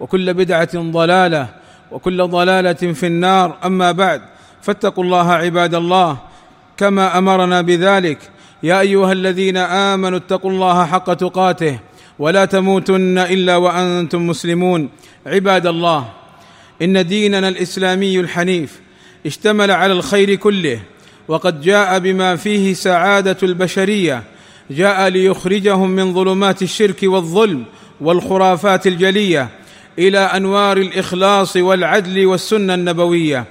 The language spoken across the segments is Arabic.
وكل بدعة ضلالة وكل ضلالة في النار. أما بعد فاتقوا الله عباد الله كما أمرنا بذلك. يا أيها الذين آمنوا اتقوا الله حق تقاته ولا تموتن إلا وأنتم مسلمون. عباد الله إن ديننا الإسلامي الحنيف اشتمل على الخير كله وقد جاء بما فيه سعادة البشرية جاء ليخرجهم من ظلمات الشرك والظلم والخرافات الجلية. إلى أنوار الإخلاص والعدل والسنة النبوية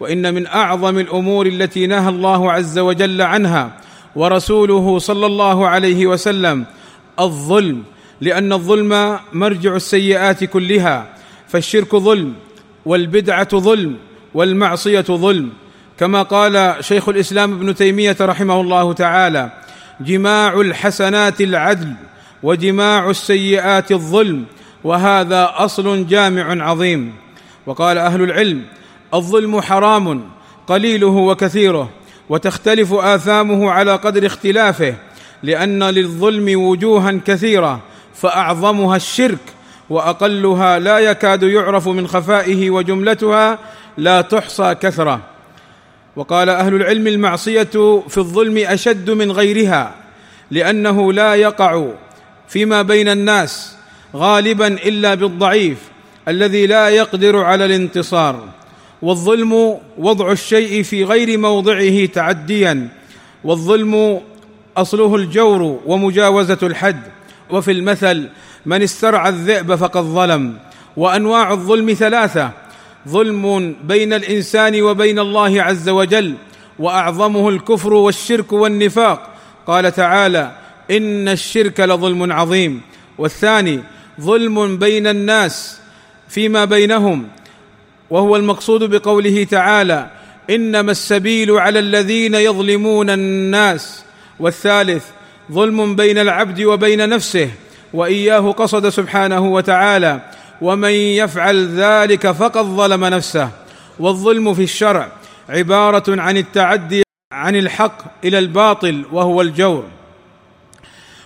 وإن من أعظم الأمور التي نهى الله عز وجل عنها ورسوله صلى الله عليه وسلم الظلم لأن الظلم مرجع السيئات كلها فالشرك ظلم والبدعة ظلم والمعصية ظلم. كما قال شيخ الإسلام ابن تيمية رحمه الله تعالى جماع الحسنات العدل وجماع السيئات الظلم وهذا أصل جامع عظيم. وقال أهل العلم الظلم حرام قليله وكثيره وتختلف آثامه على قدر اختلافه لأن للظلم وجوها كثيرة فأعظمها الشرك وأقلها لا يكاد يعرف من خفائه وجملتها لا تحصى كثرة. وقال أهل العلم المعصية في الظلم أشد من غيرها لأنه لا يقع فيما بين الناس غالبا إلا بالضعيف الذي لا يقدر على الانتصار. والظلم وضع الشيء في غير موضعه تعديا. والظلم أصله الجور ومجاوزة الحد. وفي المثل من استرعى الذئب فقد ظلم. وأنواع الظلم ثلاثة ظلم بين الإنسان وبين الله عز وجل وأعظمه الكفر والشرك والنفاق. قال تعالى إن الشرك لظلم عظيم. والثاني ظلم بين الناس فيما بينهم وهو المقصود بقوله تعالى إنما السبيل على الذين يظلمون الناس. والثالث ظلم بين العبد وبين نفسه وإياه قصد سبحانه وتعالى ومن يفعل ذلك فقد ظلم نفسه. والظلم في الشرع عبارة عن التعدي عن الحق إلى الباطل وهو الجور.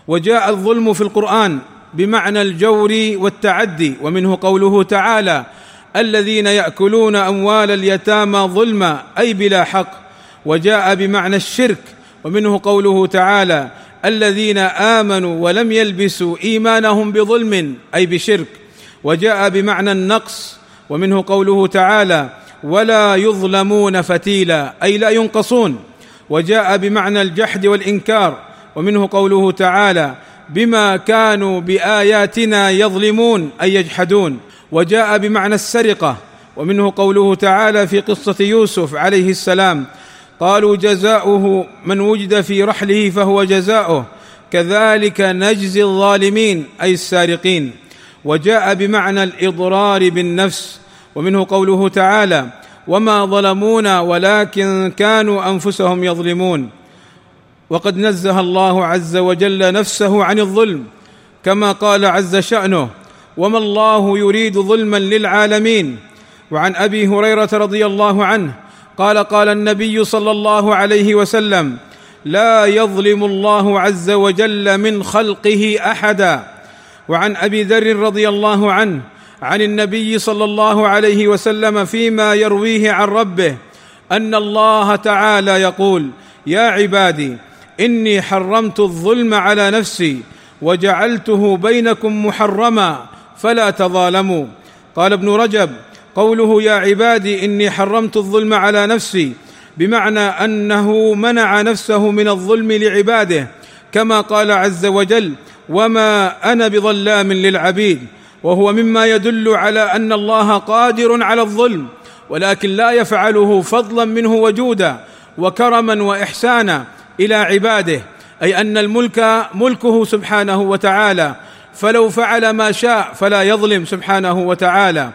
وجاء الظلم في القرآن بمعنى الجور والتعدي ومنه قوله تعالى الذين يأكلون أموال اليتامى ظلما أي بلا حق وجاء بمعنى الشرك ومنه قوله تعالى الذين آمنوا ولم يلبسوا إيمانهم بظلم أي بشرك وجاء بمعنى النقص ومنه قوله تعالى ولا يظلمون فتيلا أي لا ينقصون وجاء بمعنى الجحد والإنكار ومنه قوله تعالى بما كانوا بآياتنا يظلمون أي يجحدون. وجاء بمعنى السرقة ومنه قوله تعالى في قصة يوسف عليه السلام قالوا جزاؤه من وجد في رحله فهو جزاؤه كذلك نجزي الظالمين أي السارقين. وجاء بمعنى الإضرار بالنفس ومنه قوله تعالى وما ظلمونا ولكن كانوا أنفسهم يظلمون. وقد نزه الله عز وجل نفسه عن الظلم كما قال عز شأنه وما الله يريد ظلما للعالمين وعن أبي هريرة رضي الله عنه قال قال النبي صلى الله عليه وسلم لا يظلم الله عز وجل من خلقه أحدا وعن أبي ذر رضي الله عنه عن النبي صلى الله عليه وسلم فيما يرويه عن ربه أن الله تعالى يقول يا عبادي إني حرمت الظلم على نفسي وجعلته بينكم محرما فلا تظالموا. قال ابن رجب قوله يا عبادي إني حرمت الظلم على نفسي بمعنى أنه منع نفسه من الظلم لعباده كما قال عز وجل وما أنا بظلام للعبيد. وهو مما يدل على أن الله قادر على الظلم ولكن لا يفعله فضلا منه وجودا وكرما وإحسانا. إلى عباده أي أن الملك ملكه سبحانه وتعالى. فلو فعل ما شاء فلا يظلم سبحانه وتعالى.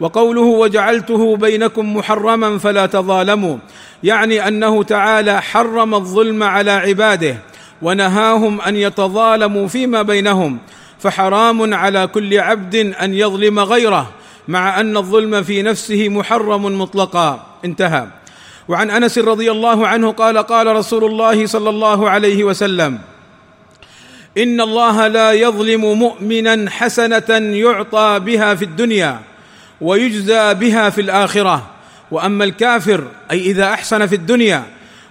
وقوله وجعلته بينكم محرما فلا تظالموا يعني أنه تعالى حرم الظلم على عباده ونهاهم أن يتظالموا فيما بينهم. فحرام على كل عبد أن يظلم غيره مع أن الظلم في نفسه محرم مطلقا. انتهى. وعن أنس رضي الله عنه قال قال رسول الله صلى الله عليه وسلم إن الله لا يظلم مؤمنا حسنة يعطى بها في الدنيا ويجزى بها في الآخرة. وأما الكافر أي إذا أحسن في الدنيا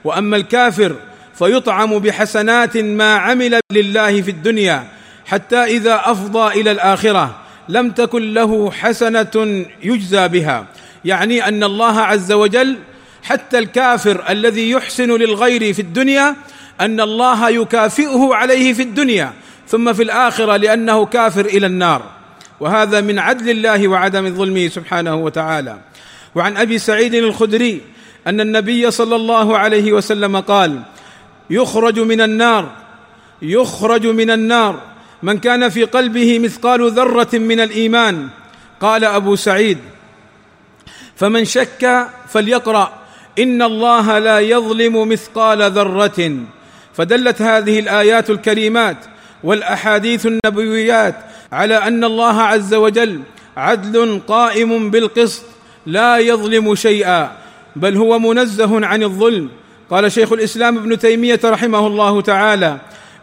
وأما الكافر فيطعم بحسنات ما عمل لله في الدنيا حتى إذا أفضى إلى الآخرة. لم تكن له حسنة يجزى بها. يعني أن الله عز وجل حتى الكافر الذي يحسن للغير في الدنيا أن الله يكافئه عليه في الدنيا ثم في الآخرة لأنه كافر إلى النار. وهذا من عدل الله وعدم ظلمه سبحانه وتعالى. وعن أبي سعيد الخدري أن النبي صلى الله عليه وسلم قال يخرج من النار يخرج من النار. من كان في قلبه مثقال ذرة من الإيمان. قال أبو سعيد فمن شك فليقرأ. إن الله لا يظلم مثقال ذرة. فدلت هذه الآيات الكريمات والأحاديث النبويات على أن الله عز وجل عدل قائم بالقسط لا يظلم شيئا بل هو منزه عن الظلم. قال شيخ الإسلام ابن تيمية رحمه الله تعالى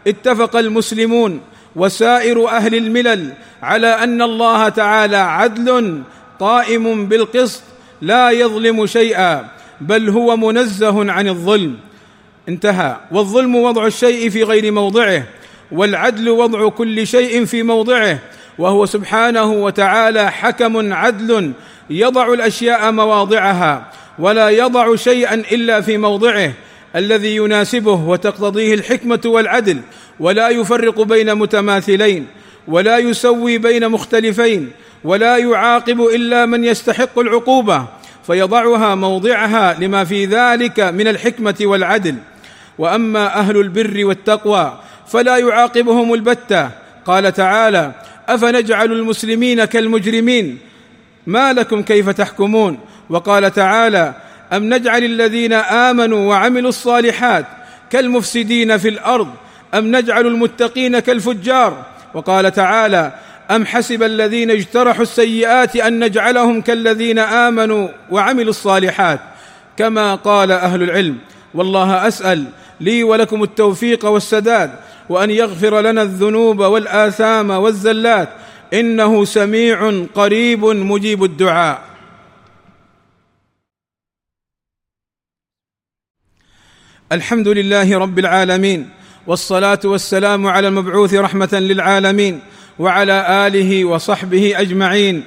اتفق المسلمون وسائر أهل الملل على أن الله تعالى عدل قائم بالقسط لا يظلم شيئا. بل هو منزه عن الظلم. انتهى. والظلم وضع الشيء في غير موضعه والعدل وضع كل شيء في موضعه وهو سبحانه وتعالى حكم عدل يضع الأشياء مواضعها ولا يضع شيئا إلا في موضعه الذي يناسبه وتقتضيه الحكمة والعدل ولا يفرق بين متماثلين ولا يسوي بين مختلفين ولا يعاقب إلا من يستحق العقوبة فيضعها موضعها لما في ذلك من الحكمة والعدل. وأما أهل البر والتقوى فلا يعاقبهم البتة. قال تعالى أفنجعل المسلمين كالمجرمين؟ ما لكم كيف تحكمون؟ وقال تعالى أم نجعل الذين آمنوا وعملوا الصالحات كالمفسدين في الأرض؟ أم نجعل المتقين كالفجار؟ وقال تعالى أم حسب الذين اجترحوا السيئات أن نجعلهم كالذين آمنوا وعملوا الصالحات؟ كما قال أهل العلم والله أسأل لي ولكم التوفيق والسداد وأن يغفر لنا الذنوب والآثام والزلات. إنه سميع قريب مجيب الدعاء. الحمد لله رب العالمين والصلاة والسلام على المبعوث رحمة للعالمين وعلى آله وصحبه أجمعين.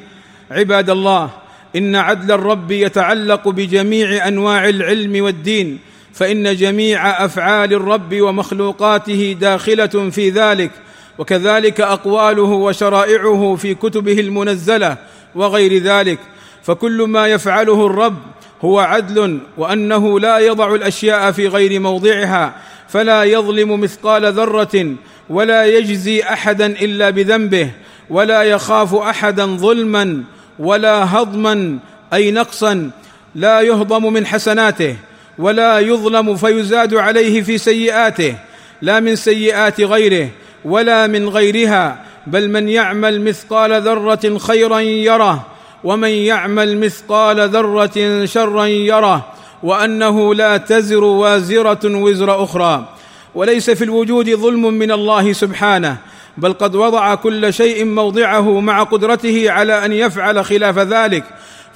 عباد الله إن عدل الرب يتعلق بجميع أنواع العلم والدين فإن جميع أفعال الرب ومخلوقاته داخلة في ذلك وكذلك أقواله وشرائعه في كتبه المنزلة وغير ذلك. فكل ما يفعله الرب هو عدل وأنه لا يضع الأشياء في غير موضعها فلا يظلم مثقال ذرة ولا يجزي أحدا إلا بذنبه ولا يخاف أحدا ظلما ولا هضما أي نقصا لا يهضم من حسناته ولا يظلم فيزاد عليه في سيئاته لا من سيئات غيره ولا من غيرها بل من يعمل مثقال ذرة خيرا يره ومن يعمل مثقال ذرة شرا يره وأنه لا تزر وازرة وزر أخرى. وليس في الوجود ظلم من الله سبحانه بل قد وضع كل شيء موضعه مع قدرته على أن يفعل خلاف ذلك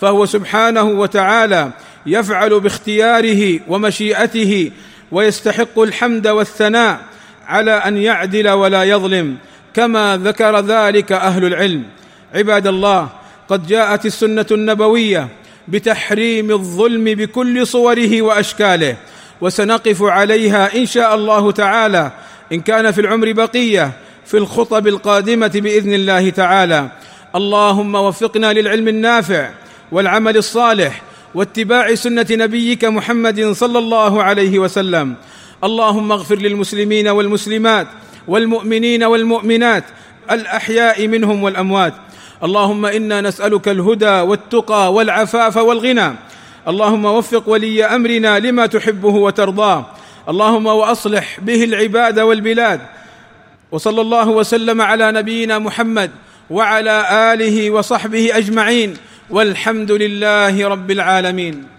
فهو سبحانه وتعالى يفعل باختياره ومشيئته ويستحق الحمد والثناء على أن يعدل ولا يظلم كما ذكر ذلك أهل العلم. عباد الله قد جاءت السنة النبوية بتحريم الظلم بكل صوره وأشكاله وسنقف عليها إن شاء الله تعالى إن كان في العمر بقية في الخطب القادمة بإذن الله تعالى. اللهم وفقنا للعلم النافع والعمل الصالح واتباع سنة نبيك محمد صلى الله عليه وسلم. اللهم اغفر للمسلمين والمسلمات والمؤمنين والمؤمنات الأحياء منهم والأموات. اللهم إنا نسألك الهدى والتقى والعفاف والغنى. اللهم وفق ولي أمرنا لما تحبه وترضاه. اللهم وأصلح به العباد والبلاد. وصلى الله وسلم على نبينا محمد وعلى آله وصحبه أجمعين. والحمد لله رب العالمين.